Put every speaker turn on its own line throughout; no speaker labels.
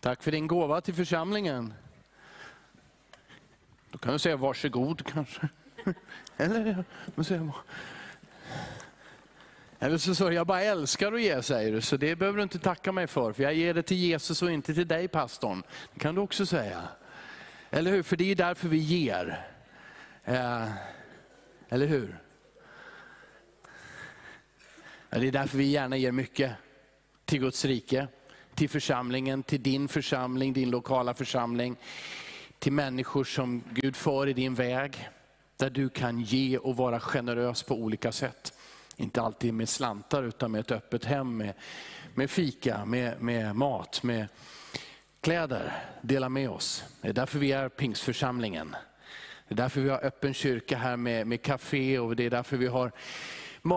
Tack för din gåva till församlingen. Då kan du säga varsågod kanske. Eller, eller så sa jag bara älskar att ge säger du, så det behöver du inte tacka mig för, för jag ger det till Jesus och inte till dig pastorn. Det kan du också säga. Eller hur? För det är därför vi ger. Eh, eller hur? Det är därför vi gärna ger mycket till Guds rike, till församlingen, till din församling, din lokala församling, till människor som Gud för i din väg, där du kan ge och vara generös på olika sätt. Inte alltid med slantar utan med ett öppet hem, med, med fika, med, med mat, med kläder. Dela med oss. Det är därför vi är pingstförsamlingen. Det är därför vi har öppen kyrka här med, med café och det är därför vi har,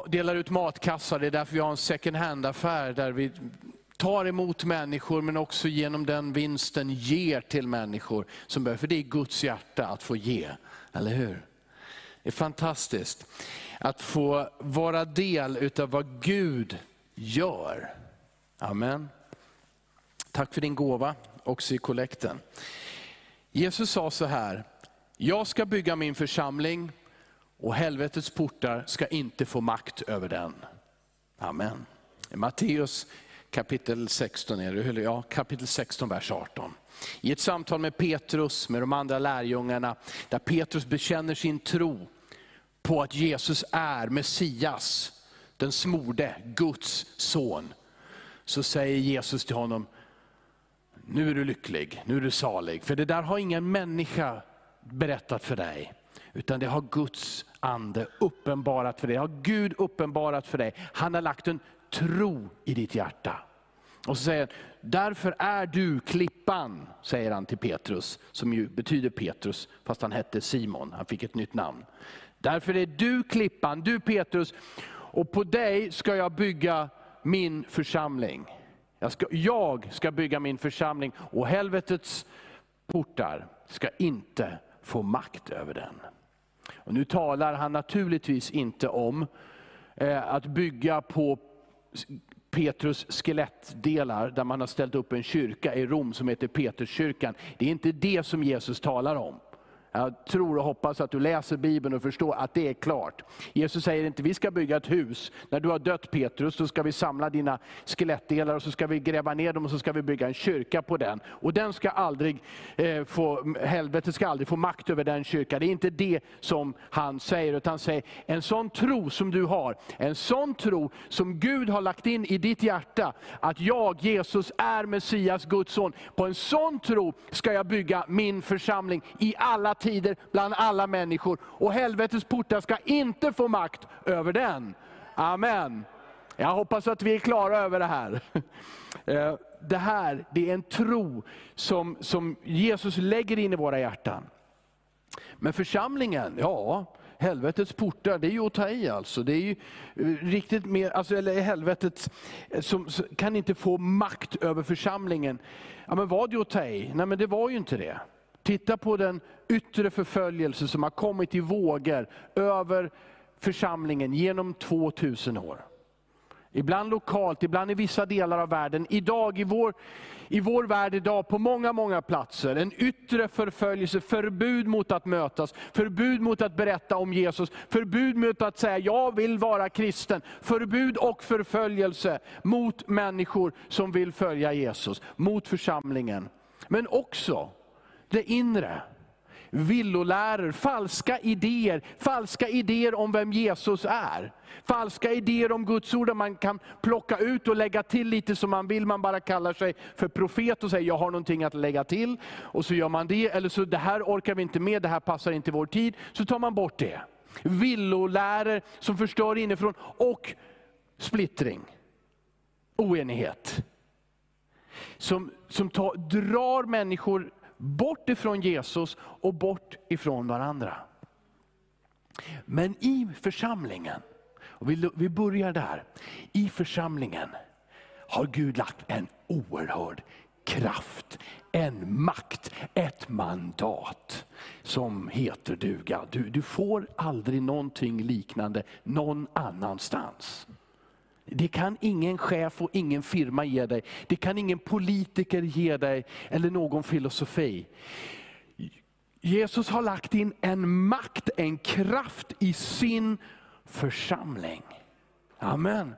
delar ut matkassar. Det är därför vi har en second hand-affär där vi tar emot människor men också genom den vinsten ger till människor som behöver. För det är Guds hjärta att få ge, eller hur? Det är fantastiskt att få vara del utav vad Gud gör. Amen. Tack för din gåva också i kollekten. Jesus sa så här, jag ska bygga min församling och helvetets portar ska inte få makt över den. Amen. Matteus kapitel 16, är det, ja, kapitel 16, vers 18. I ett samtal med Petrus, med de andra lärjungarna, där Petrus bekänner sin tro på att Jesus är Messias, den smorde, Guds son. Så säger Jesus till honom, nu är du lycklig, nu är du salig. För det där har ingen människa berättat för dig. Utan det har Guds ande uppenbarat för dig. Det har Gud uppenbarat för dig. Han har lagt en tro i ditt hjärta. Och så säger han, därför är du klippan, säger han till Petrus, som ju betyder Petrus, fast han hette Simon, han fick ett nytt namn. Därför är du klippan, du Petrus, och på dig ska jag bygga min församling. Jag ska, jag ska bygga min församling och helvetets portar ska inte få makt över den. Och nu talar han naturligtvis inte om eh, att bygga på Petrus skelettdelar, där man har ställt upp en kyrka i Rom som heter Peterskyrkan. Det är inte det som Jesus talar om. Jag tror och hoppas att du läser Bibeln och förstår att det är klart. Jesus säger inte, vi ska bygga ett hus. När du har dött Petrus, så ska vi samla dina skelettdelar och så ska vi gräva ner dem och så ska vi bygga en kyrka på den. Och den ska aldrig eh, få, helvetet ska aldrig få makt över den kyrkan. Det är inte det som han säger, utan han säger, en sån tro som du har, en sån tro som Gud har lagt in i ditt hjärta, att jag, Jesus, är Messias, Guds son. På en sån tro ska jag bygga min församling i alla tider bland alla människor. Och helvetets portar ska inte få makt över den. Amen. Jag hoppas att vi är klara över det här. Eh, det här det är en tro som, som Jesus lägger in i våra hjärtan. Men församlingen, ja, helvetets portar, det är ju att ta i alltså. Det är ju eh, riktigt mer, alltså, eller helvetet eh, som, som, kan inte få makt över församlingen. Ja, men var det att ta i? Nej men det var ju inte det. Titta på den yttre förföljelse som har kommit i vågor över församlingen genom 2000 år. Ibland lokalt, ibland i vissa delar av världen. Idag i vår, i vår värld idag på många, många platser. En yttre förföljelse, förbud mot att mötas, förbud mot att berätta om Jesus, förbud mot att säga jag vill vara kristen. Förbud och förföljelse mot människor som vill följa Jesus, mot församlingen. Men också det inre. Villoläror, falska idéer, falska idéer om vem Jesus är. Falska idéer om Guds ord, man kan plocka ut och lägga till lite som man vill. Man bara kallar sig för profet och säger, jag har någonting att lägga till. Och så gör man det, eller så det här orkar vi inte med, det här passar inte vår tid. Så tar man bort det. Villoläror som förstör inifrån och splittring. Oenighet. Som, som tar, drar människor bort ifrån Jesus och bort ifrån varandra. Men i församlingen, och vi börjar där, i församlingen har Gud lagt en oerhörd kraft, en makt, ett mandat som heter duga. Du, du får aldrig någonting liknande någon annanstans. Det kan ingen chef och ingen firma ge dig. Det kan ingen politiker ge dig, eller någon filosofi. Jesus har lagt in en makt, en kraft i sin församling. Amen.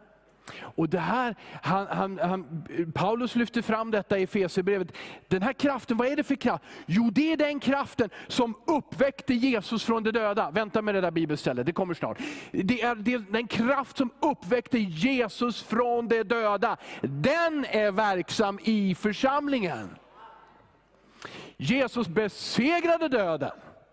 Och det här, han, han, han, Paulus lyfter fram detta i Efesierbrevet. Den här kraften, vad är det för kraft? Jo, det är den kraften som uppväckte Jesus från de döda. Vänta med det där bibelstället, det kommer snart. Det är, det är den kraft som uppväckte Jesus från de döda. Den är verksam i församlingen. Jesus besegrade döden.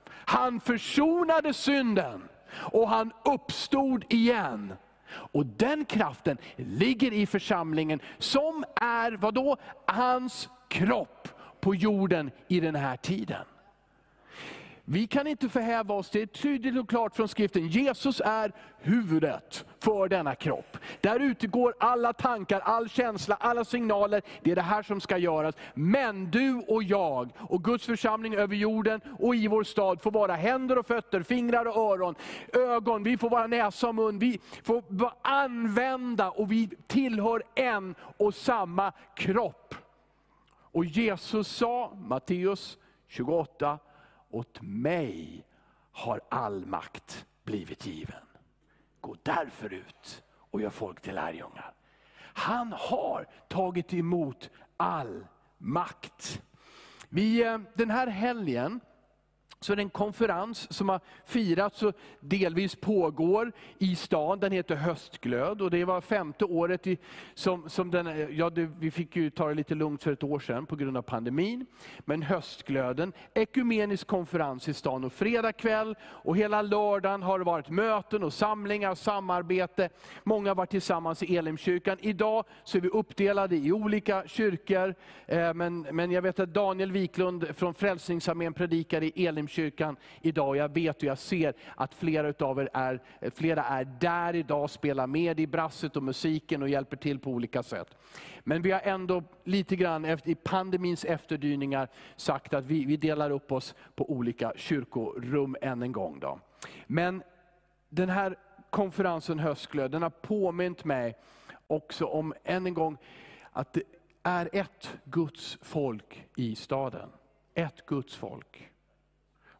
Han försonade synden. Och han uppstod igen. Och den kraften ligger i församlingen som är, vad då? Hans kropp på jorden i den här tiden. Vi kan inte förhäva oss, det är tydligt och klart från skriften. Jesus är huvudet för denna kropp. Där utgår alla tankar, all känsla, alla signaler. Det är det här som ska göras. Men du och jag och Guds församling över jorden och i vår stad får vara händer och fötter, fingrar och öron, ögon, vi får vara näsa och mun. Vi får använda och vi tillhör en och samma kropp. Och Jesus sa, Matteus 28, åt mig har all makt blivit given. Gå därför ut och gör folk till lärjungar. Han har tagit emot all makt. Vi, eh, den här helgen så är det en konferens som har firats och delvis pågår i stan. Den heter Höstglöd och det var femte året i, som, som den, ja, det, vi fick ju ta det lite lugnt för ett år sedan på grund av pandemin. Men Höstglöden, ekumenisk konferens i stan och fredag kväll och hela lördagen har det varit möten och samlingar och samarbete. Många har varit tillsammans i Elimkyrkan. Idag så är vi uppdelade i olika kyrkor, eh, men, men jag vet att Daniel Wiklund från Frälsningsarmén predikar i Elimkyrkan Elimkyrkan idag. Jag vet och jag ser att flera av er är, flera är där idag, spelar med i brasset och musiken och hjälper till på olika sätt. Men vi har ändå lite grann efter, i pandemins efterdyningar sagt att vi, vi delar upp oss på olika kyrkorum än en gång. Då. Men den här konferensen Höstglöd, den har påmint mig också om, än en gång, att det är ett Guds folk i staden. Ett Guds folk.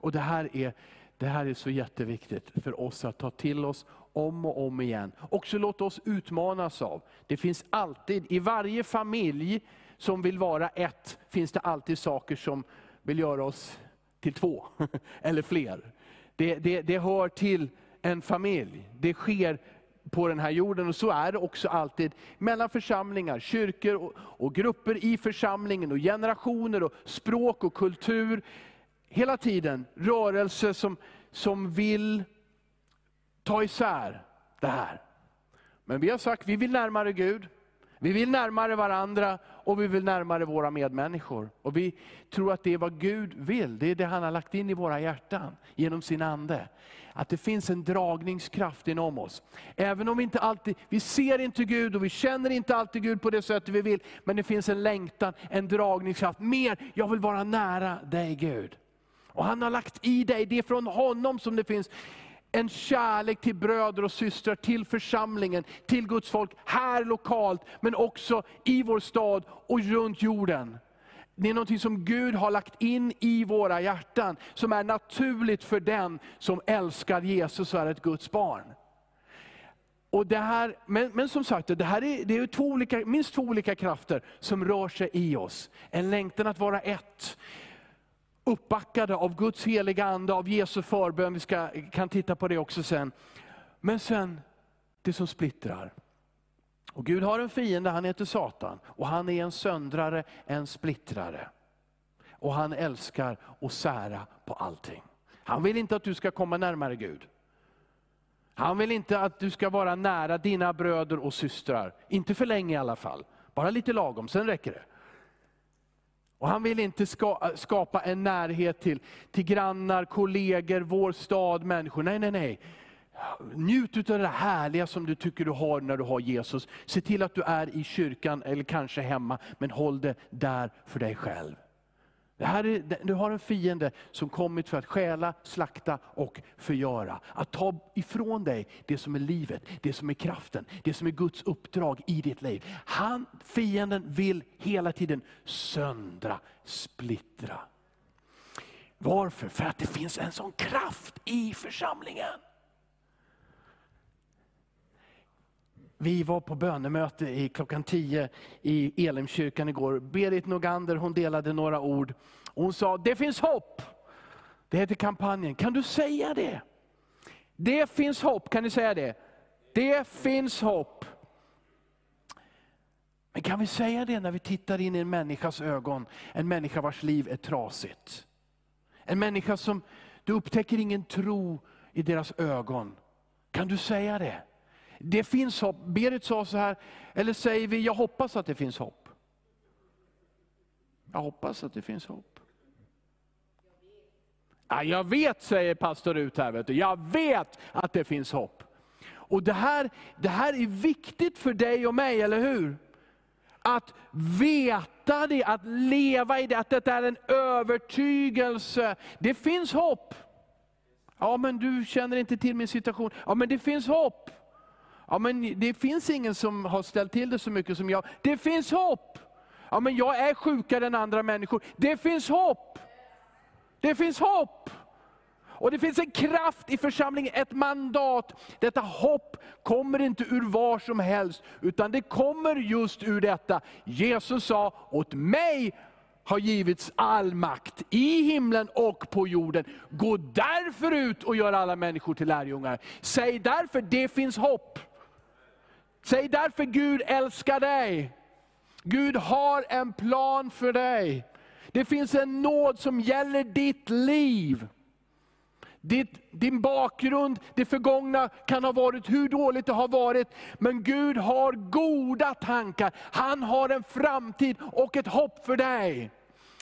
Och det här, är, det här är så jätteviktigt för oss att ta till oss om och om igen. Också låt oss utmanas av. Det finns alltid, i varje familj som vill vara ett, finns det alltid saker som vill göra oss till två, eller fler. Det, det, det hör till en familj. Det sker på den här jorden. Och så är det också alltid mellan församlingar, kyrkor och, och, grupper i församlingen, och generationer, och språk och kultur hela tiden rörelse som, som vill ta isär det här. Men vi har sagt, vi vill närmare Gud, vi vill närmare varandra och vi vill närmare våra medmänniskor. Och vi tror att det är vad Gud vill, det är det han har lagt in i våra hjärtan genom sin Ande. Att det finns en dragningskraft inom oss. Även om vi inte alltid, vi ser inte Gud och vi känner inte alltid Gud på det sättet vi vill. Men det finns en längtan, en dragningskraft. Mer, jag vill vara nära dig Gud. Och han har lagt i dig, det är från honom som det finns en kärlek till bröder och systrar, till församlingen, till Guds folk, här lokalt, men också i vår stad och runt jorden. Det är något som Gud har lagt in i våra hjärtan, som är naturligt för den som älskar Jesus och är ett Guds barn. Och det här, men, men som sagt, det här är, det är två olika, minst två olika krafter som rör sig i oss. En längtan att vara ett uppbackade av Guds heliga Ande, av Jesu förbön. Vi ska, kan titta på det också sen. Men sen det som splittrar. Och Gud har en fiende, han heter Satan. Och han är en söndrare, en splittrare. Och han älskar att sära på allting. Han vill inte att du ska komma närmare Gud. Han vill inte att du ska vara nära dina bröder och systrar. Inte för länge i alla fall. Bara lite lagom, sen räcker det. Och han vill inte äh, skapa en närhet till, till grannar, kollegor, vår stad, människor. Nej, nej, nej. Njut av det härliga som du tycker du har när du har Jesus. Se till att du är i kyrkan eller kanske hemma, men håll det där för dig själv. Det här är, du har en fiende som kommit för att stjäla, slakta och förgöra. Att ta ifrån dig det som är livet, det som är kraften, det som är Guds uppdrag i ditt liv. Han, fienden vill hela tiden söndra, splittra. Varför? För att det finns en sån kraft i församlingen. Vi var på bönemöte i klockan 10 i Elimkyrkan igår. Berit Nogander hon delade några ord. Hon sa, det finns hopp. Det heter kampanjen. Kan du säga det? Det finns hopp, kan ni säga det? Det finns hopp. Men kan vi säga det när vi tittar in i en människas ögon? En människa vars liv är trasigt. En människa som, du upptäcker ingen tro i deras ögon. Kan du säga det? Det finns hopp. Berit sa så här, eller säger vi, jag hoppas att det finns hopp. Jag hoppas att det finns hopp. Ja, jag vet, säger pastor ut här, vet du. jag vet att det finns hopp. Och det här, det här är viktigt för dig och mig, eller hur? Att veta det, att leva i det, att det är en övertygelse. Det finns hopp. Ja men du känner inte till min situation. Ja men det finns hopp. Ja, men det finns ingen som har ställt till det så mycket som jag. Det finns hopp! Ja, men jag är sjukare än andra människor. Det finns hopp! Det finns hopp! Och det finns en kraft i församlingen, ett mandat. Detta hopp kommer inte ur var som helst, utan det kommer just ur detta. Jesus sa, åt mig har givits all makt i himlen och på jorden. Gå därför ut och gör alla människor till lärjungar. Säg därför, det finns hopp. Säg därför Gud älskar dig. Gud har en plan för dig. Det finns en nåd som gäller ditt liv. Ditt, din bakgrund, det förgångna kan ha varit hur dåligt det har varit, men Gud har goda tankar. Han har en framtid och ett hopp för dig.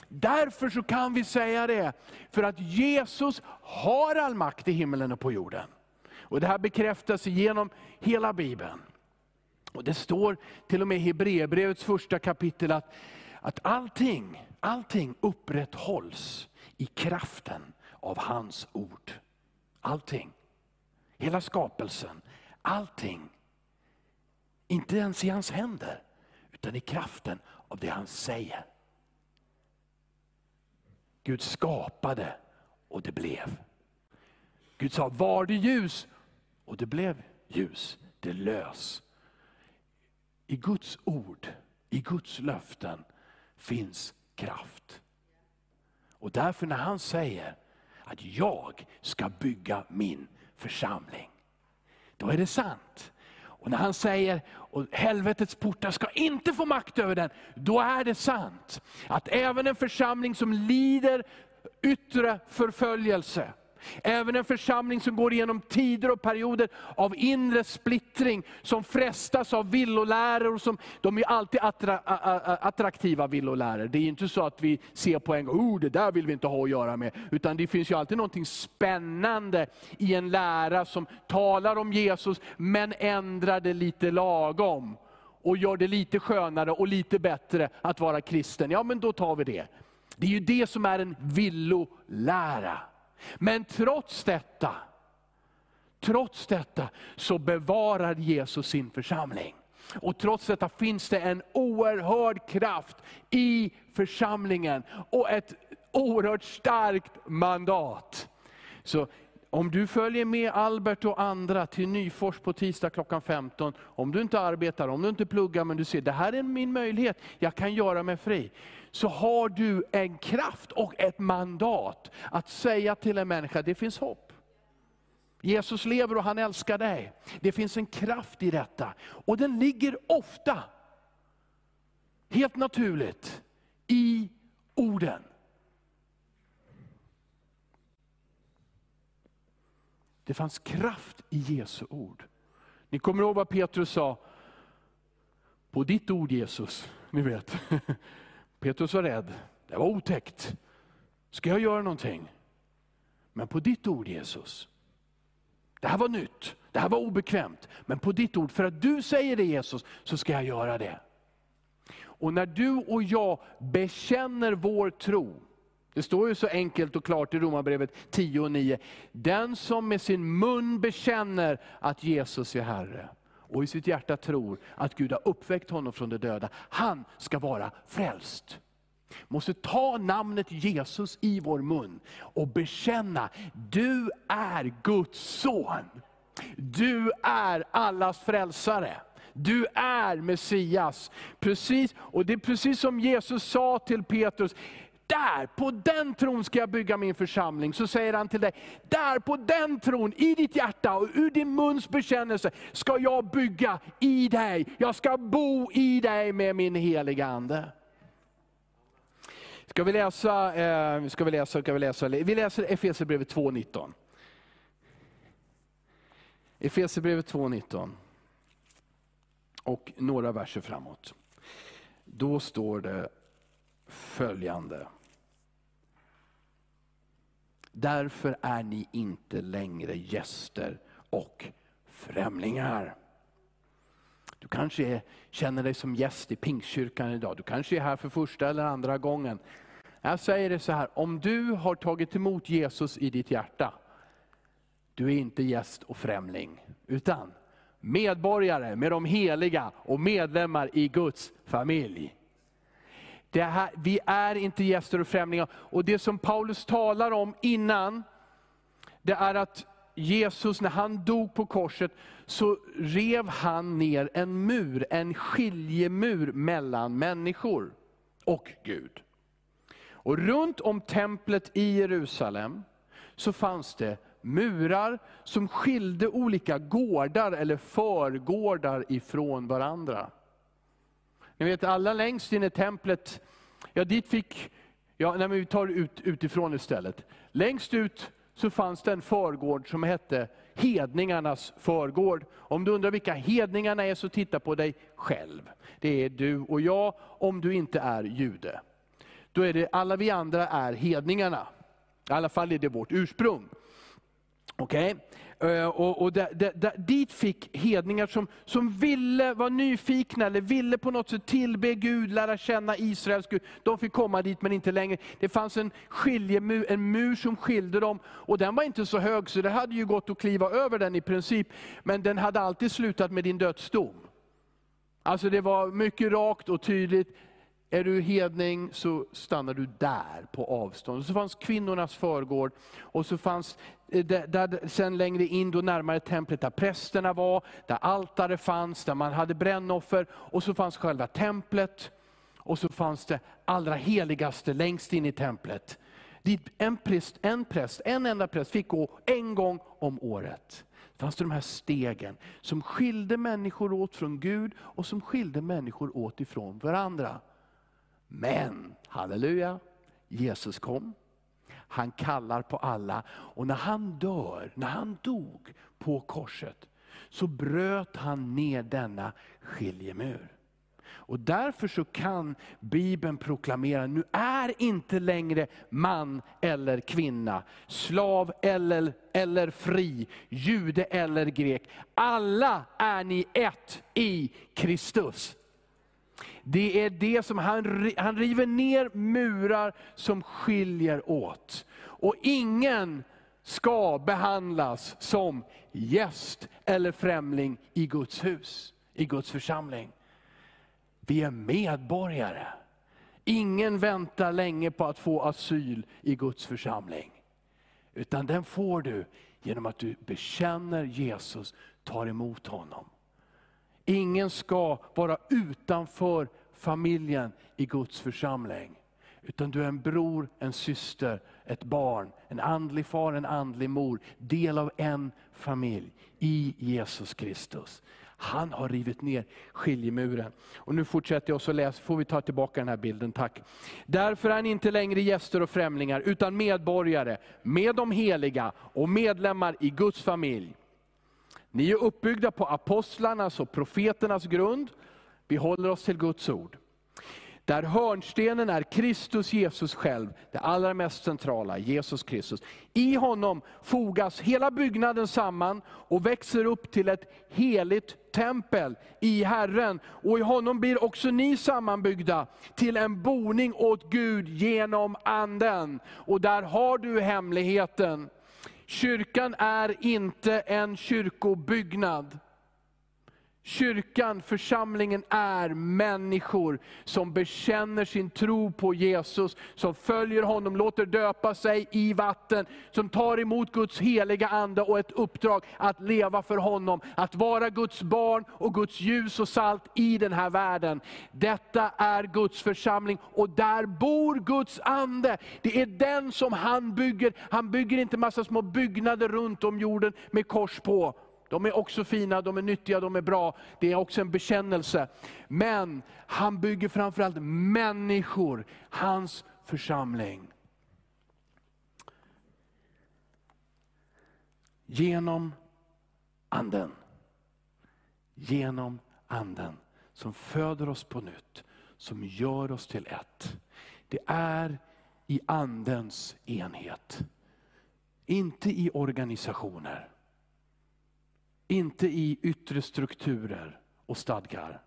Därför så kan vi säga det, för att Jesus har all makt i himlen och på jorden. Och Det här bekräftas genom hela Bibeln. Och Det står till och med i Hebreerbrevets första kapitel att, att allting, allting upprätthålls i kraften av hans ord. Allting. Hela skapelsen, allting. Inte ens i hans händer, utan i kraften av det han säger. Gud skapade och det blev. Gud sa, var det ljus? Och det blev ljus. Det lös i Guds ord, i Guds löften finns kraft. Och därför när han säger att jag ska bygga min församling, då är det sant. Och när han säger att helvetets portar ska inte få makt över den, då är det sant. Att även en församling som lider yttre förföljelse, Även en församling som går igenom tider och perioder av inre splittring, som frestas av villoläror. Som, de är alltid attra, attraktiva villoläror. Det är inte så att vi ser på en gång, oh, det där vill vi inte ha att göra med. Utan det finns ju alltid något spännande i en lära som talar om Jesus, men ändrar det lite lagom. Och gör det lite skönare och lite bättre att vara kristen. Ja men då tar vi det. Det är ju det som är en villolära. Men trots detta, trots detta så bevarar Jesus sin församling. Och trots detta finns det en oerhörd kraft i församlingen och ett oerhört starkt mandat. Så om du följer med Albert och andra till Nyfors på tisdag klockan 15, om du inte arbetar, om du inte pluggar, men du ser det här är min möjlighet, jag kan göra mig fri så har du en kraft och ett mandat att säga till en människa, det finns hopp. Jesus lever och han älskar dig. Det finns en kraft i detta. Och den ligger ofta, helt naturligt, i orden. Det fanns kraft i Jesu ord. Ni kommer ihåg vad Petrus sa, på ditt ord Jesus, ni vet. Petrus var rädd. Det var otäckt. Ska jag göra någonting? Men på ditt ord Jesus. Det här var nytt, det här var obekvämt. Men på ditt ord, för att du säger det Jesus, så ska jag göra det. Och när du och jag bekänner vår tro, Det står ju så enkelt och klart i Romarbrevet 10 och 9. Den som med sin mun bekänner att Jesus är Herre och i sitt hjärta tror att Gud har uppväckt honom från de döda, han ska vara frälst. Måste ta namnet Jesus i vår mun och bekänna, du är Guds son. Du är allas frälsare. Du är Messias. Precis, och det är precis som Jesus sa till Petrus, där, på den tron ska jag bygga min församling. Så säger han till dig, där på den tron, i ditt hjärta och ur din muns bekännelse, ska jag bygga i dig. Jag ska bo i dig med min heliga Ande. Ska vi läsa, eh, ska vi läsa, ska vi läsa, vi läser Efesierbrevet 2.19. Efesierbrevet 2.19 och några verser framåt. Då står det följande. Därför är ni inte längre gäster och främlingar. Du kanske känner dig som gäst i Pingstkyrkan idag. Du kanske är här för första eller andra gången. Jag säger det så här, om du har tagit emot Jesus i ditt hjärta, du är inte gäst och främling, utan medborgare med de heliga och medlemmar i Guds familj. Det här, vi är inte gäster och främlingar. Och det som Paulus talar om innan, det är att Jesus, när han dog på korset, så rev han ner en mur, en skiljemur mellan människor och Gud. Och runt om templet i Jerusalem så fanns det murar som skilde olika gårdar eller förgårdar ifrån varandra. Ni vet alla längst in i templet, ja dit fick, ja nej, men vi tar ut utifrån istället. Längst ut så fanns det en förgård som hette hedningarnas förgård. Om du undrar vilka hedningarna är så titta på dig själv. Det är du och jag om du inte är jude. Då är det alla vi andra är hedningarna. I alla fall är det vårt ursprung. Okej? Okay? Eh, och, och där, där, där, dit fick hedningar som, som ville vara nyfikna, eller ville på något sätt tillbe Gud, lära känna Israels Gud. De fick komma dit men inte längre. Det fanns en skiljemur, en mur som skilde dem. Och den var inte så hög så det hade ju gått att kliva över den i princip. Men den hade alltid slutat med din dödsdom. Alltså det var mycket rakt och tydligt. Är du hedning så stannar du där på avstånd. Så fanns kvinnornas förgård, och så fanns Eh, där, där, sen längre in, då närmare templet, där prästerna var, där altare fanns, där man hade brännoffer. Och så fanns själva templet, och så fanns det allra heligaste längst in i templet. Dit en präst, en präst, en enda präst fick gå en gång om året. Det fanns det de här stegen som skilde människor åt från Gud, och som skilde människor åt ifrån varandra. Men, halleluja, Jesus kom. Han kallar på alla. Och när han dör, när han dog på korset, så bröt han ner denna skiljemur. Och därför så kan Bibeln proklamera, nu är inte längre man eller kvinna, slav eller, eller fri, jude eller grek. Alla är ni ett i Kristus. Det är det som han, han river ner murar som skiljer åt. Och ingen ska behandlas som gäst eller främling i Guds hus, i Guds församling. Vi är medborgare. Ingen väntar länge på att få asyl i Guds församling. Utan den får du genom att du bekänner Jesus, tar emot honom. Ingen ska vara utanför familjen i Guds församling. Utan du är en bror, en syster, ett barn, en andlig far, en andlig mor. Del av en familj i Jesus Kristus. Han har rivit ner skiljemuren. Och nu fortsätter jag och så läs, får vi ta tillbaka den här bilden, tack. Därför är ni inte längre gäster och främlingar, utan medborgare med de heliga och medlemmar i Guds familj. Ni är uppbyggda på apostlarnas och profeternas grund. Vi håller oss till Guds ord. Där hörnstenen är Kristus Jesus själv, det allra mest centrala, Jesus Kristus. I honom fogas hela byggnaden samman och växer upp till ett heligt tempel i Herren. Och i honom blir också ni sammanbyggda till en boning åt Gud genom Anden. Och där har du hemligheten. Kyrkan är inte en kyrkobyggnad. Kyrkan, församlingen är människor som bekänner sin tro på Jesus, som följer honom, låter döpa sig i vatten, som tar emot Guds heliga Ande och ett uppdrag att leva för honom. Att vara Guds barn och Guds ljus och salt i den här världen. Detta är Guds församling och där bor Guds Ande. Det är den som han bygger. Han bygger inte massa små byggnader runt om jorden med kors på. De är också fina, de är nyttiga, de är bra. Det är också en bekännelse. Men han bygger framförallt människor, hans församling. Genom anden. Genom anden som föder oss på nytt, som gör oss till ett. Det är i andens enhet. Inte i organisationer. Inte i yttre strukturer och stadgar,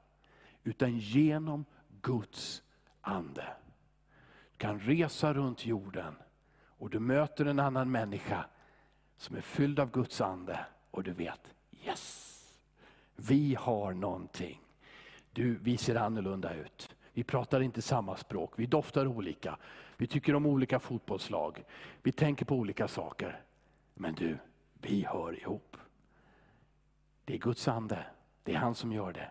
utan genom Guds ande. Du kan resa runt jorden och du möter en annan människa som är fylld av Guds ande och du vet, yes, vi har någonting. Du, vi ser annorlunda ut. Vi pratar inte samma språk, vi doftar olika. Vi tycker om olika fotbollslag. Vi tänker på olika saker. Men du, vi hör ihop. Det är Guds ande. Det är han som gör det.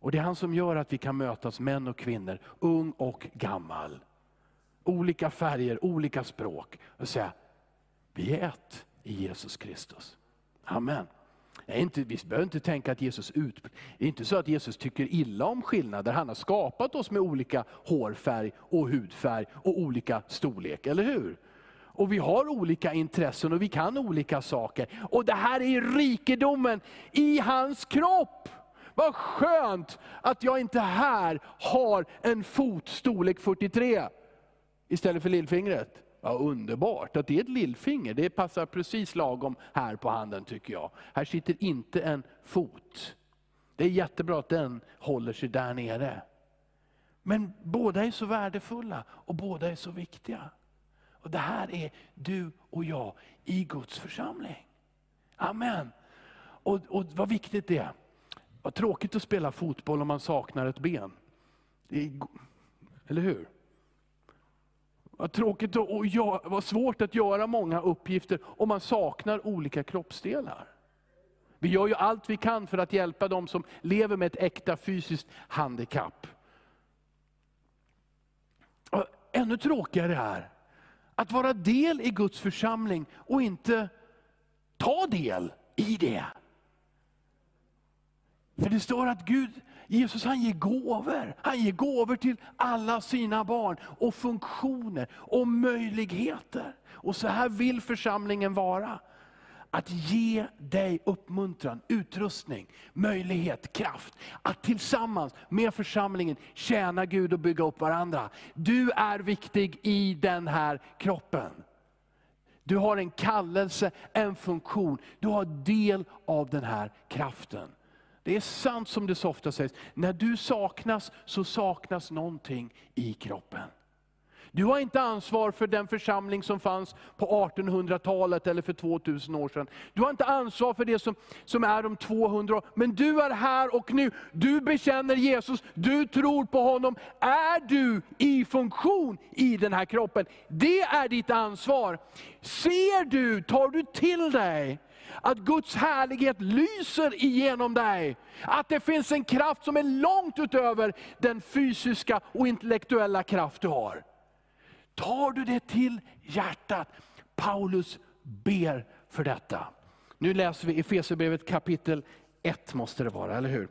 Och Det är han som gör att vi kan mötas, män och kvinnor, ung och gammal. Olika färger, olika språk. Och säga, vi är ett i Jesus Kristus. Amen. Nej, inte, vi behöver inte tänka att Jesus ut... Det är inte så att Jesus tycker illa om skillnader. Han har skapat oss med olika hårfärg och hudfärg och olika storlek, eller hur? Och vi har olika intressen och vi kan olika saker. Och det här är rikedomen i hans kropp. Vad skönt att jag inte här har en fot storlek 43 istället för lillfingret. Ja, underbart att det är ett lillfinger, det passar precis lagom här på handen tycker jag. Här sitter inte en fot. Det är jättebra att den håller sig där nere. Men båda är så värdefulla och båda är så viktiga. Och Det här är du och jag i Guds församling. Amen. Och, och vad viktigt det är. Vad tråkigt att spela fotboll om man saknar ett ben. Är, eller hur? Vad tråkigt och, och ja, vad svårt att göra många uppgifter om man saknar olika kroppsdelar. Vi gör ju allt vi kan för att hjälpa dem som lever med ett äkta fysiskt handikapp. Och ännu tråkigare är att vara del i Guds församling och inte ta del i det. För det står att Gud, Jesus han ger gåvor. Han ger gåvor till alla sina barn och funktioner och möjligheter. Och så här vill församlingen vara att ge dig uppmuntran, utrustning, möjlighet, kraft. Att tillsammans med församlingen tjäna Gud och bygga upp varandra. Du är viktig i den här kroppen. Du har en kallelse, en funktion. Du har del av den här kraften. Det är sant som det så ofta sägs, när du saknas så saknas någonting i kroppen. Du har inte ansvar för den församling som fanns på 1800-talet eller för 2000 år sedan. Du har inte ansvar för det som, som är om 200 år. Men du är här och nu. Du bekänner Jesus, du tror på honom. Är du i funktion i den här kroppen? Det är ditt ansvar. Ser du, tar du till dig att Guds härlighet lyser igenom dig. Att det finns en kraft som är långt utöver den fysiska och intellektuella kraft du har. Tar du det till hjärtat? Paulus ber för detta. Nu läser vi Efesierbrevet kapitel 1 måste det vara, eller hur?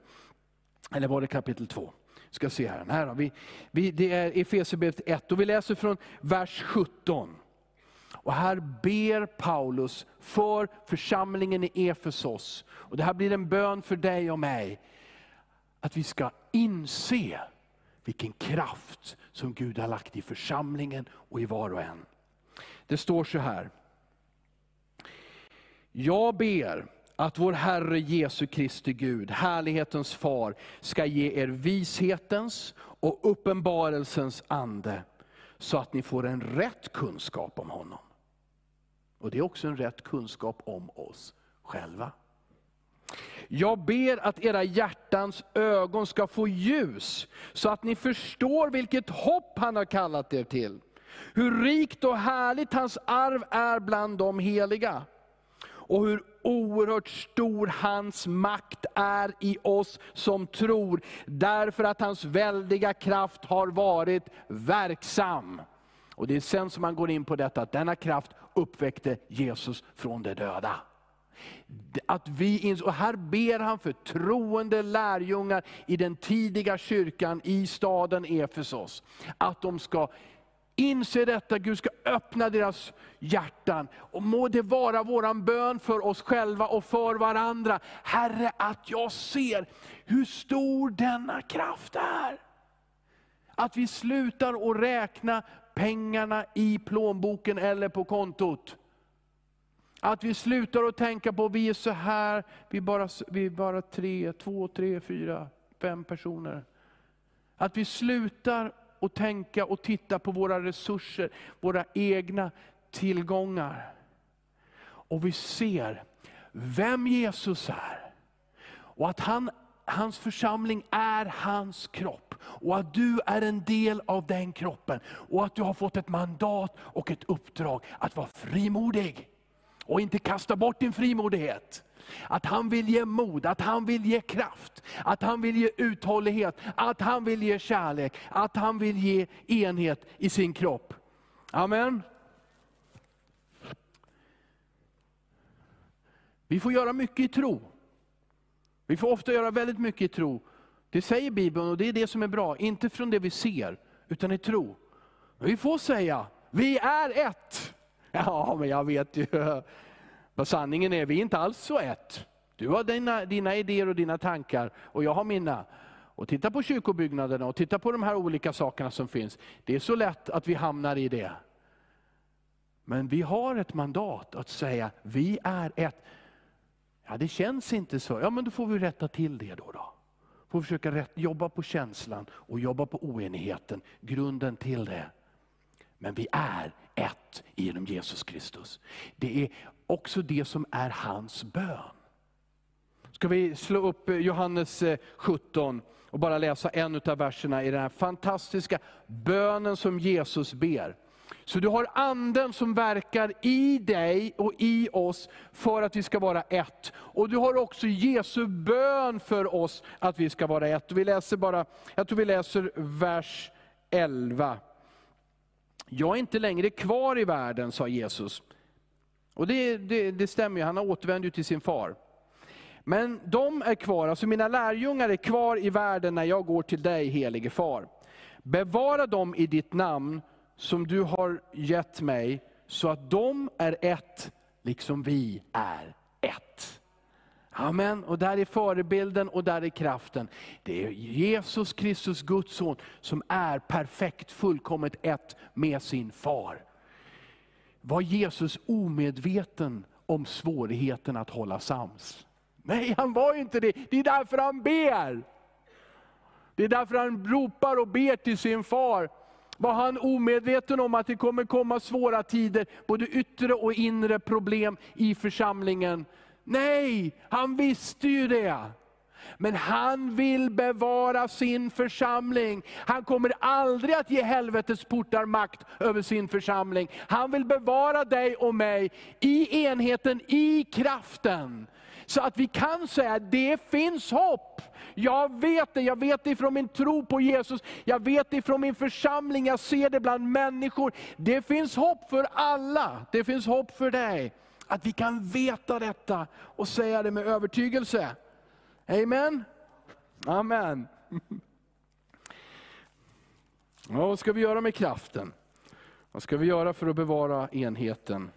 Eller var det kapitel 2? ska se här. här vi, vi, det är Efesierbrevet 1 och vi läser från vers 17. Och här ber Paulus för församlingen i Efesos. Och det här blir en bön för dig och mig. Att vi ska inse vilken kraft som Gud har lagt i församlingen och i var och en. Det står så här. Jag ber att vår Herre Jesu Kristi Gud, härlighetens far, ska ge er vishetens och uppenbarelsens ande, så att ni får en rätt kunskap om honom. Och det är också en rätt kunskap om oss själva. Jag ber att era hjärtans ögon ska få ljus, så att ni förstår vilket hopp han har kallat er till. Hur rikt och härligt hans arv är bland de heliga. Och hur oerhört stor hans makt är i oss som tror, därför att hans väldiga kraft har varit verksam. Och det är sen som man går in på detta, att denna kraft uppväckte Jesus från de döda. Att vi, och här ber han för troende lärjungar i den tidiga kyrkan i staden Efesos. Att de ska inse detta, Gud ska öppna deras hjärtan. Och må det vara våran bön för oss själva och för varandra. Herre, att jag ser hur stor denna kraft är. Att vi slutar att räkna pengarna i plånboken eller på kontot. Att vi slutar att tänka på, vi är så här, vi är bara, vi är bara tre, två, tre, fyra, fem personer. Att vi slutar att tänka och titta på våra resurser, våra egna tillgångar. Och vi ser vem Jesus är. Och att han, hans församling är hans kropp. Och att du är en del av den kroppen. Och att du har fått ett mandat och ett uppdrag att vara frimodig och inte kasta bort din frimodighet. Att han vill ge mod, att han vill ge kraft, att han vill ge uthållighet, att han vill ge kärlek, att han vill ge enhet i sin kropp. Amen. Vi får göra mycket i tro. Vi får ofta göra väldigt mycket i tro. Det säger Bibeln och det är det som är bra. Inte från det vi ser, utan i tro. vi får säga, vi är ett. Ja, men jag vet ju vad sanningen är. Vi är inte alls så ett. Du har dina, dina idéer och dina tankar och jag har mina. Och titta på kyrkobyggnaderna och titta på de här olika sakerna som finns. Det är så lätt att vi hamnar i det. Men vi har ett mandat att säga, vi är ett. Ja, det känns inte så. Ja, men då får vi rätta till det då. då. Får försöka rätt, jobba på känslan och jobba på oenigheten, grunden till det. Men vi är ett genom Jesus Kristus. Det är också det som är hans bön. Ska vi slå upp eh, Johannes eh, 17 och bara läsa en av verserna i den här fantastiska bönen som Jesus ber. Så du har anden som verkar i dig och i oss för att vi ska vara ett. Och du har också Jesu bön för oss att vi ska vara ett. vi läser bara, jag tror vi läser vers 11. Jag är inte längre kvar i världen, sa Jesus. Och det, det, det stämmer ju, han har återvänt till sin far. Men de är kvar, alltså mina lärjungar är kvar i världen när jag går till dig, helige far. Bevara dem i ditt namn som du har gett mig, så att de är ett, liksom vi är ett. Amen. Och där är förebilden och där är kraften. Det är Jesus Kristus, Guds son, som är perfekt, fullkomligt ett med sin far. Var Jesus omedveten om svårigheten att hålla sams? Nej, han var inte det. Det är därför han ber. Det är därför han ropar och ber till sin far. Var han omedveten om att det kommer komma svåra tider, både yttre och inre problem i församlingen. Nej, han visste ju det. Men han vill bevara sin församling. Han kommer aldrig att ge helvetets portar makt över sin församling. Han vill bevara dig och mig i enheten, i kraften. Så att vi kan säga, att det finns hopp. Jag vet det, jag vet det från min tro på Jesus, jag vet det från min församling, jag ser det bland människor. Det finns hopp för alla, det finns hopp för dig. Att vi kan veta detta och säga det med övertygelse. Amen? Amen. Ja, vad ska vi göra med kraften? Vad ska vi göra för att bevara enheten?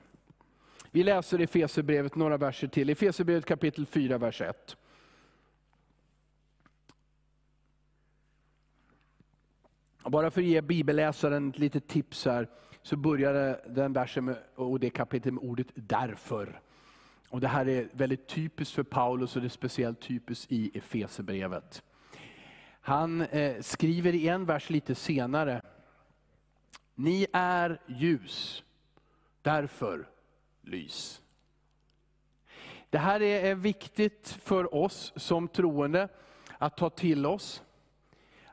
Vi läser i Efesierbrevet några verser till. Efesierbrevet kapitel 4, vers 1. Bara för att ge bibelläsaren ett litet tips här, så började den versen med, och det kapitlet med ordet därför. Och Det här är väldigt typiskt för Paulus och det är speciellt typiskt i Efesebrevet. Han eh, skriver i en vers lite senare, ni är ljus, därför lys. Det här är viktigt för oss som troende att ta till oss.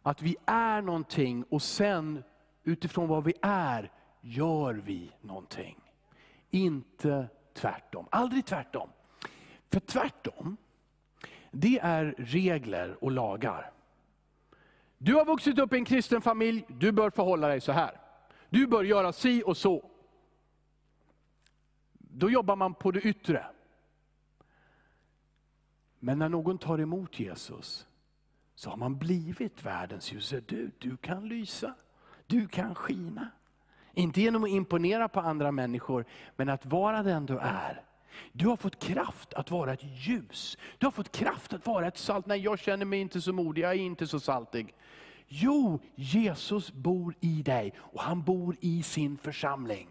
Att vi är någonting och sen utifrån vad vi är, gör vi någonting. Inte tvärtom. Aldrig tvärtom. För tvärtom, det är regler och lagar. Du har vuxit upp i en kristen familj, du bör förhålla dig så här. Du bör göra si och så. Då jobbar man på det yttre. Men när någon tar emot Jesus, så har man blivit världens ljus. Du, du kan lysa, du kan skina. Inte genom att imponera på andra människor, men att vara den du är. Du har fått kraft att vara ett ljus. Du har fått kraft att vara ett salt. Nej, jag känner mig inte så modig, jag är inte så saltig. Jo, Jesus bor i dig och han bor i sin församling.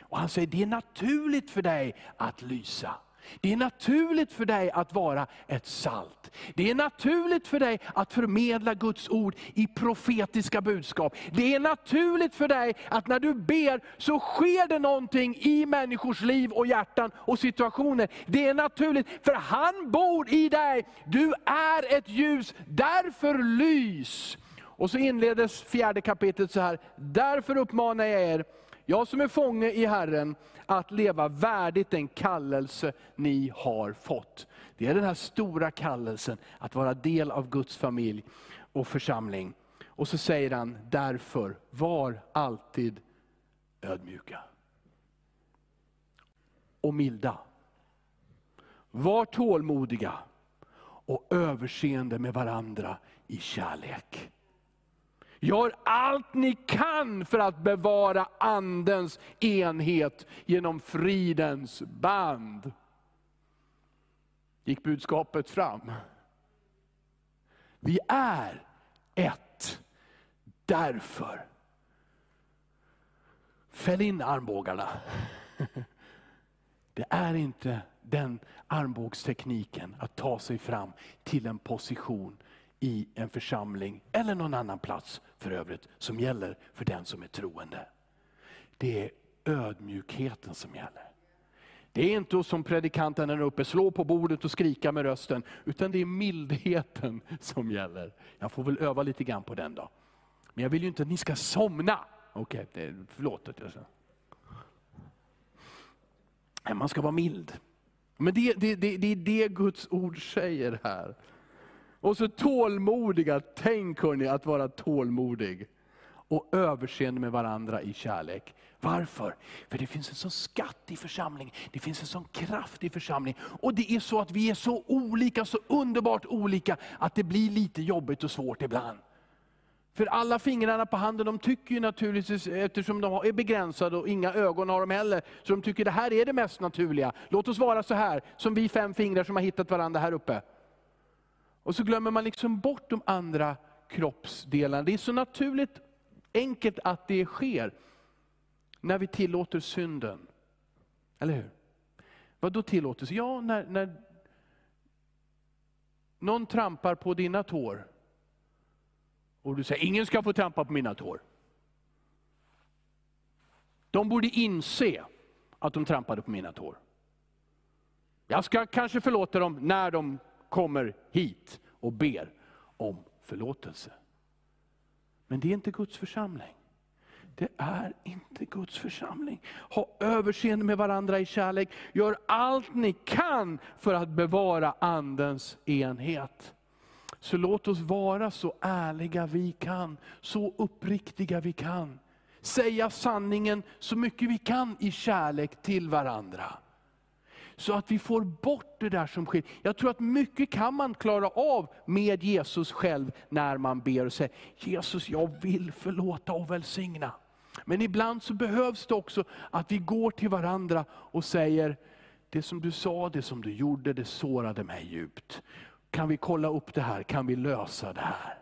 Och Han säger, det är naturligt för dig att lysa. Det är naturligt för dig att vara ett salt. Det är naturligt för dig att förmedla Guds ord i profetiska budskap. Det är naturligt för dig att när du ber så sker det någonting i människors liv och hjärtan och situationer. Det är naturligt, för han bor i dig. Du är ett ljus, därför lys. Och så inleds fjärde kapitlet så här, därför uppmanar jag er, jag som är fånge i Herren, att leva värdigt den kallelse ni har fått. Det är den här stora kallelsen, att vara del av Guds familj och församling. Och så säger han, därför, var alltid ödmjuka. Och milda. Var tålmodiga och överseende med varandra i kärlek. Gör allt ni kan för att bevara andens enhet genom fridens band. Gick budskapet fram? Vi är ett, därför. Fäll in armbågarna. Det är inte den armbågstekniken att ta sig fram till en position i en församling, eller någon annan plats för övrigt, som gäller för den som är troende. Det är ödmjukheten som gäller. Det är inte som predikanten där uppe, slå på bordet och skrika med rösten, utan det är mildheten som gäller. Jag får väl öva lite grann på den då. Men jag vill ju inte att ni ska somna. Okej, okay, förlåt. Man ska vara mild. Men det, det, det, det är det Guds ord säger här. Och så tålmodiga, tänk hörni att vara tålmodig. Och överseende med varandra i kärlek. Varför? För det finns en sån skatt i församlingen, det finns en sån kraft i församlingen. Och det är så att vi är så olika, så underbart olika, att det blir lite jobbigt och svårt ibland. För alla fingrarna på handen, de tycker ju naturligtvis, eftersom de är begränsade och inga ögon har de heller, så de tycker det här är det mest naturliga. Låt oss vara så här, som vi fem fingrar som har hittat varandra här uppe. Och så glömmer man liksom bort de andra kroppsdelarna. Det är så naturligt enkelt att det sker när vi tillåter synden. Eller hur? Vad då tillåtelse? Ja, när, när någon trampar på dina tår och du säger ingen ska få trampa på mina tår. De borde inse att de trampade på mina tår. Jag ska kanske förlåta dem när de kommer hit och ber om förlåtelse. Men det är inte Guds församling. Det är inte Guds församling. Ha överseende med varandra i kärlek. Gör allt ni kan för att bevara Andens enhet. Så låt oss vara så ärliga vi kan, så uppriktiga vi kan. Säga sanningen så mycket vi kan i kärlek till varandra. Så att vi får bort det där som sker. Jag tror att mycket kan man klara av med Jesus själv när man ber och säger, Jesus jag vill förlåta och välsigna. Men ibland så behövs det också att vi går till varandra och säger, det som du sa, det som du gjorde, det sårade mig djupt. Kan vi kolla upp det här? Kan vi lösa det här?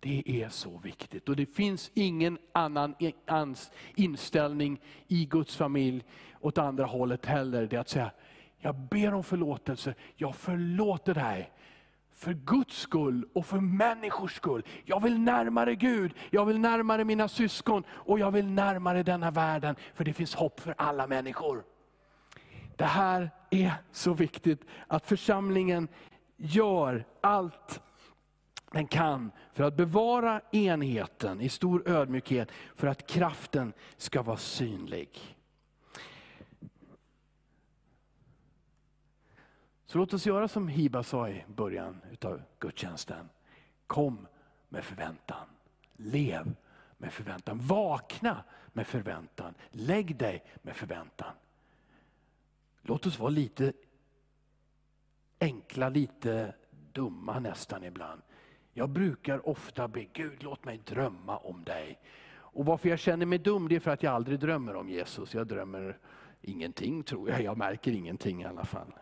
Det är så viktigt. Och det finns ingen annan inställning i Guds familj åt andra hållet heller. Det är att säga, jag ber om förlåtelse, jag förlåter dig. För Guds skull och för människors skull. Jag vill närmare Gud, jag vill närmare mina syskon och jag vill närmare denna världen. För det finns hopp för alla människor. Det här är så viktigt att församlingen gör allt den kan för att bevara enheten i stor ödmjukhet, för att kraften ska vara synlig. Så låt oss göra som Hiba sa i början av gudstjänsten. Kom med förväntan. Lev med förväntan. Vakna med förväntan. Lägg dig med förväntan. Låt oss vara lite enkla, lite dumma nästan ibland. Jag brukar ofta be Gud, låt mig drömma om dig. Och Varför jag känner mig dum, det är för att jag aldrig drömmer om Jesus. Jag drömmer ingenting tror jag, jag märker ingenting i alla fall.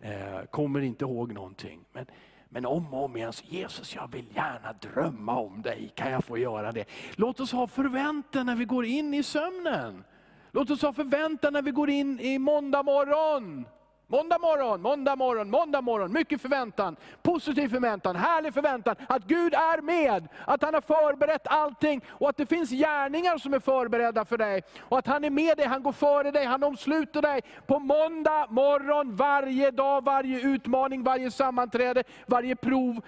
Eh, kommer inte ihåg någonting. Men, men om och om igen, Jesus jag vill gärna drömma om dig, kan jag få göra det? Låt oss ha förväntan när vi går in i sömnen. Låt oss ha förväntan när vi går in i måndag morgon. Måndag morgon, måndag morgon, måndag morgon. Mycket förväntan, positiv förväntan, härlig förväntan. Att Gud är med, att han har förberett allting och att det finns gärningar som är förberedda för dig. Och att han är med dig, han går före dig, han omsluter dig. På måndag morgon, varje dag, varje utmaning, varje sammanträde, varje prov.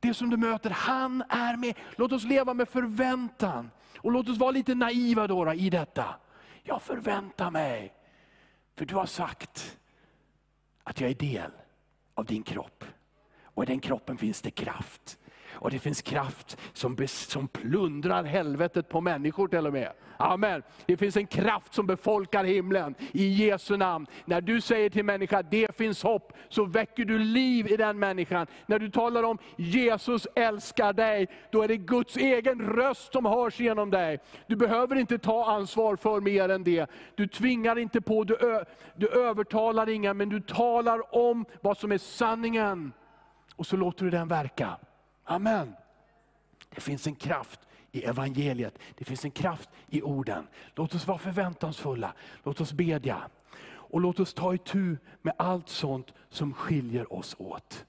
Det som du möter, han är med. Låt oss leva med förväntan. Och låt oss vara lite naiva då, då i detta. Jag förväntar mig, för du har sagt, att jag är del av din kropp. Och i den kroppen finns det kraft. Och det finns kraft som, som plundrar helvetet på människor till och med. Amen. Det finns en kraft som befolkar himlen i Jesu namn. När du säger till människan, det finns hopp, så väcker du liv i den människan. När du talar om Jesus älskar dig, då är det Guds egen röst som hörs genom dig. Du behöver inte ta ansvar för mer än det. Du tvingar inte på, du, ö, du övertalar inga, men du talar om vad som är sanningen. Och så låter du den verka. Amen. Det finns en kraft i evangeliet. Det finns en kraft i orden. Låt oss vara förväntansfulla. Låt oss bedja. Och låt oss ta itu med allt sånt som skiljer oss åt.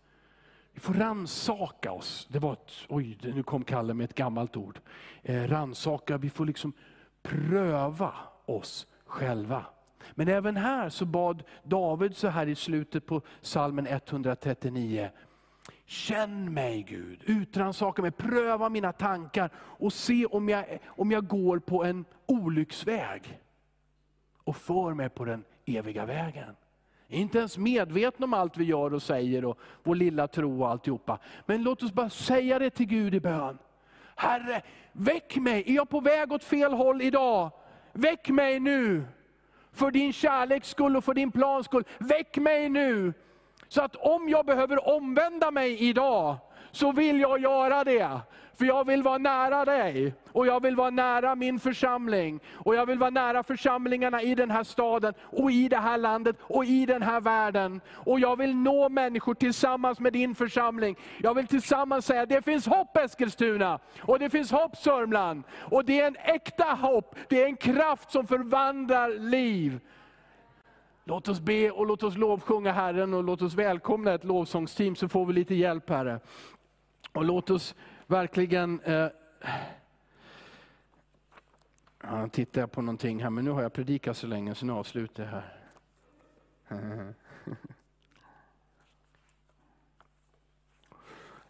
Vi får ransaka oss. Det var ett, oj, nu kom Kalle med ett gammalt ord. Eh, ransaka, vi får liksom pröva oss själva. Men även här så bad David så här i slutet på salmen 139. Känn mig Gud, utrannsaka mig, pröva mina tankar och se om jag, om jag går på en olycksväg. Och för mig på den eviga vägen. Inte ens medvetna om allt vi gör och säger och vår lilla tro och alltihopa. Men låt oss bara säga det till Gud i bön. Herre, väck mig, är jag på väg åt fel håll idag? Väck mig nu! För din kärleks skull och för din plans skull. Väck mig nu! Så att om jag behöver omvända mig idag, så vill jag göra det. För jag vill vara nära dig, och jag vill vara nära min församling. Och jag vill vara nära församlingarna i den här staden, och i det här landet, och i den här världen. Och jag vill nå människor tillsammans med din församling. Jag vill tillsammans säga, det finns hopp Eskilstuna, och det finns hopp Sörmland. Och det är en äkta hopp, det är en kraft som förvandlar liv. Låt oss be och låt oss lovsjunga Herren och låt oss välkomna ett lovsångsteam så får vi lite hjälp Herre. Och låt oss verkligen... Eh, ja, tittar jag på någonting här, men nu har jag predikat så länge så nu avslutar jag här.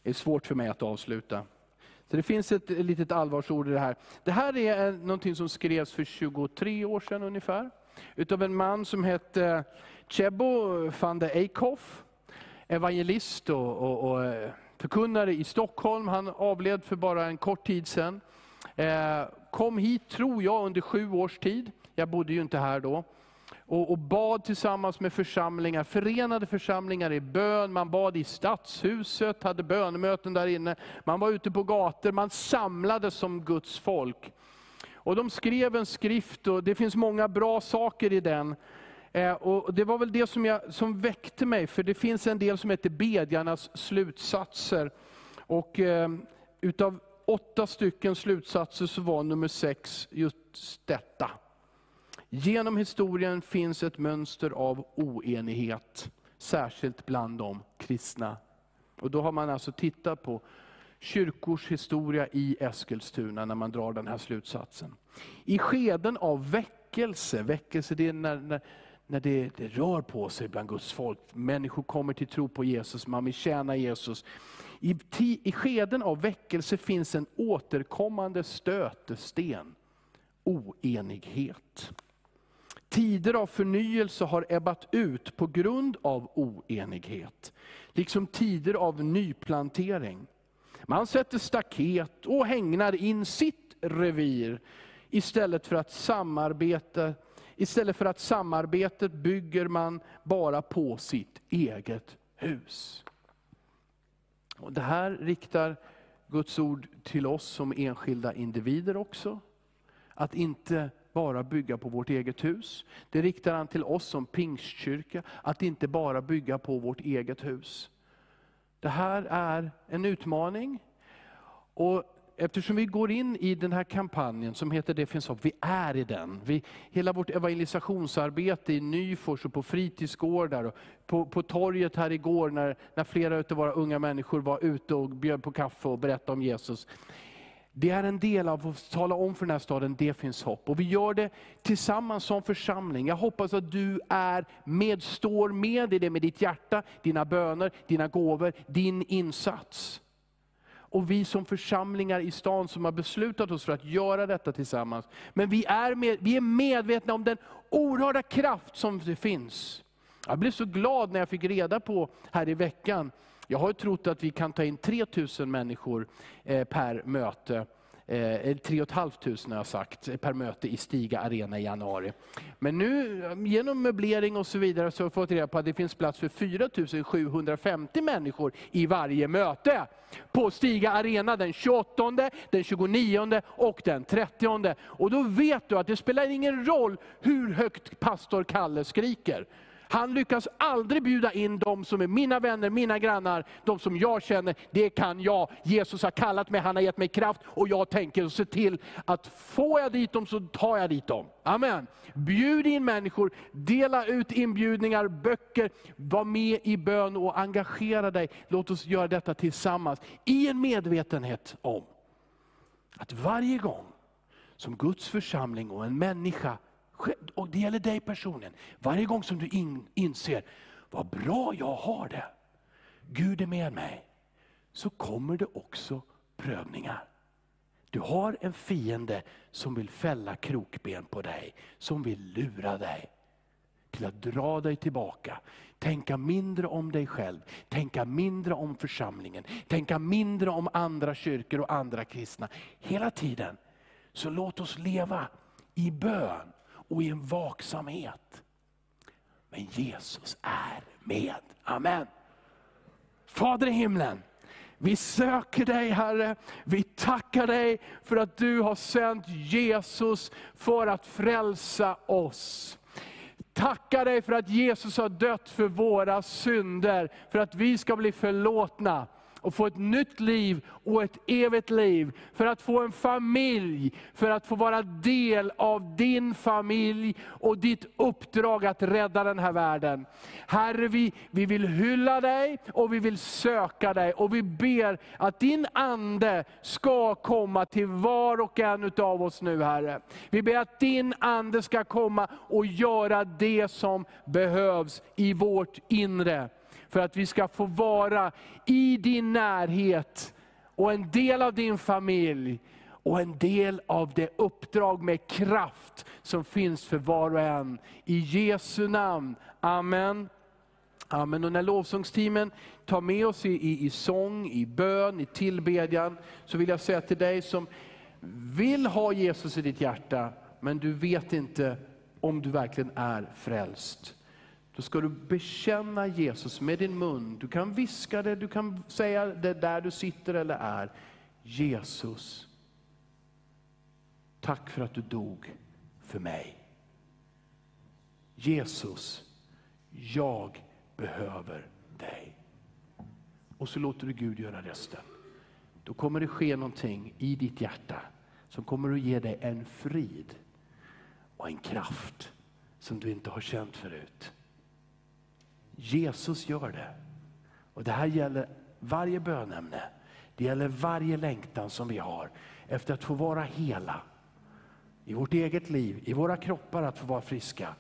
Det är svårt för mig att avsluta. Så det finns ett litet allvarsord i det här. Det här är eh, någonting som skrevs för 23 år sedan ungefär utav en man som hette eh, Chebo van de Eikhoff, evangelist och, och, och eh, förkunnare i Stockholm. Han avled för bara en kort tid sedan. Eh, kom hit, tror jag, under sju års tid. Jag bodde ju inte här då. Och, och, bad tillsammans med församlingar, förenade församlingar i bön. Man bad i stadshuset, hade bönemöten där inne. Man var ute på gator, man samlades som Guds folk. Och de skrev en skrift och det finns många bra saker i den. Eh, och det var väl det som, jag, som väckte mig, för det finns en del som heter Bedjarnas slutsatser. Och eh, utav åtta stycken slutsatser så var nummer sex just detta. Genom historien finns ett mönster av oenighet, särskilt bland de kristna. Och då har man alltså tittat på kyrkors historia i Eskilstuna när man drar den här slutsatsen. I skeden av väckelse, väckelse det är när, när, när det, det, rör på sig bland Guds folk. Människor kommer till tro på Jesus, man vill tjäna Jesus. I, I skeden av väckelse finns en återkommande stötesten, oenighet. Tider av förnyelse har ebbat ut på grund av oenighet. Liksom tider av nyplantering. Man sätter staket och hängnar in sitt revir istället för att samarbeta Istället för att samarbetet bygger man bara på sitt eget hus. Och det här riktar Guds ord till oss som enskilda individer också. Att inte bara bygga på vårt eget hus. Det riktar han till oss som pingstkyrka, att inte bara bygga på vårt eget hus. Det här är en utmaning. Och eftersom vi går in i den här kampanjen som heter Det finns hopp, vi är i den. Vi, hela vårt evangelisationsarbete i Nyfors och på fritidsgårdar, och på, på torget här igår när, när flera av våra unga människor var ute och bjöd på kaffe och berättade om Jesus. Det är en del av att tala om för den här staden, det finns hopp. Och vi gör det tillsammans som församling. Jag hoppas att du är med, står med i det med ditt hjärta, dina böner, dina gåvor, din insats. Och vi som församlingar i stan som har beslutat oss för att göra detta tillsammans. Men vi är, med, vi är medvetna om den oerhörda kraft som det finns. Jag blev så glad när jag fick reda på här i veckan, jag har trott att vi kan ta in 3000 människor eh, per möte. Eh, 3 500 har jag sagt, eh, per möte i Stiga Arena i januari. Men nu genom möblering och så vidare så har jag fått reda på att det finns plats för 4 750 människor i varje möte. På Stiga Arena den 28, den 29 och den 30. Och då vet du att det spelar ingen roll hur högt pastor Kalle skriker. Han lyckas aldrig bjuda in de som är mina vänner, mina grannar, de som jag känner. Det kan jag. Jesus har kallat mig, han har gett mig kraft och jag tänker se till att får jag dit dem så tar jag dit dem. Amen. Bjud in människor, dela ut inbjudningar, böcker, var med i bön och engagera dig. Låt oss göra detta tillsammans i en medvetenhet om att varje gång som Guds församling och en människa och det gäller dig personligen. Varje gång som du in, inser, vad bra jag har det. Gud är med mig. Så kommer det också prövningar. Du har en fiende som vill fälla krokben på dig, som vill lura dig till att dra dig tillbaka. Tänka mindre om dig själv, tänka mindre om församlingen, tänka mindre om andra kyrkor och andra kristna. Hela tiden. Så låt oss leva i bön och i en vaksamhet. Men Jesus är med. Amen. Fader i himlen, vi söker dig Herre, vi tackar dig för att du har sänt Jesus för att frälsa oss. Tackar dig för att Jesus har dött för våra synder, för att vi ska bli förlåtna och få ett nytt liv och ett evigt liv. För att få en familj, för att få vara del av din familj och ditt uppdrag att rädda den här världen. Herre, vi, vi vill hylla dig och vi vill söka dig och vi ber att din Ande ska komma till var och en av oss nu Herre. Vi ber att din Ande ska komma och göra det som behövs i vårt inre för att vi ska få vara i din närhet och en del av din familj och en del av det uppdrag med kraft som finns för var och en. I Jesu namn. Amen. Amen. Och när lovsångsteamen tar med oss i, i, i sång, i bön, i tillbedjan, så vill jag säga till dig som vill ha Jesus i ditt hjärta, men du vet inte om du verkligen är frälst. Då ska du bekänna Jesus med din mun. Du kan viska det, du kan säga det där du sitter eller är. Jesus, tack för att du dog för mig. Jesus, jag behöver dig. Och så låter du Gud göra resten. då kommer det ske någonting i ditt hjärta som kommer att ge dig en frid och en kraft som du inte har känt förut. Jesus gör det. Och Det här gäller varje bönämne. Det gäller varje längtan som vi har efter att få vara hela i vårt eget liv, i våra kroppar att få vara friska.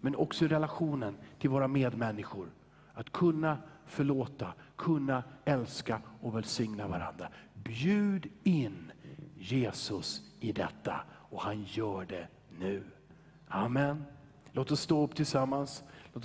Men också i relationen till våra medmänniskor. Att kunna förlåta, kunna älska och välsigna varandra. Bjud in Jesus i detta och han gör det nu. Amen. Låt oss stå upp tillsammans.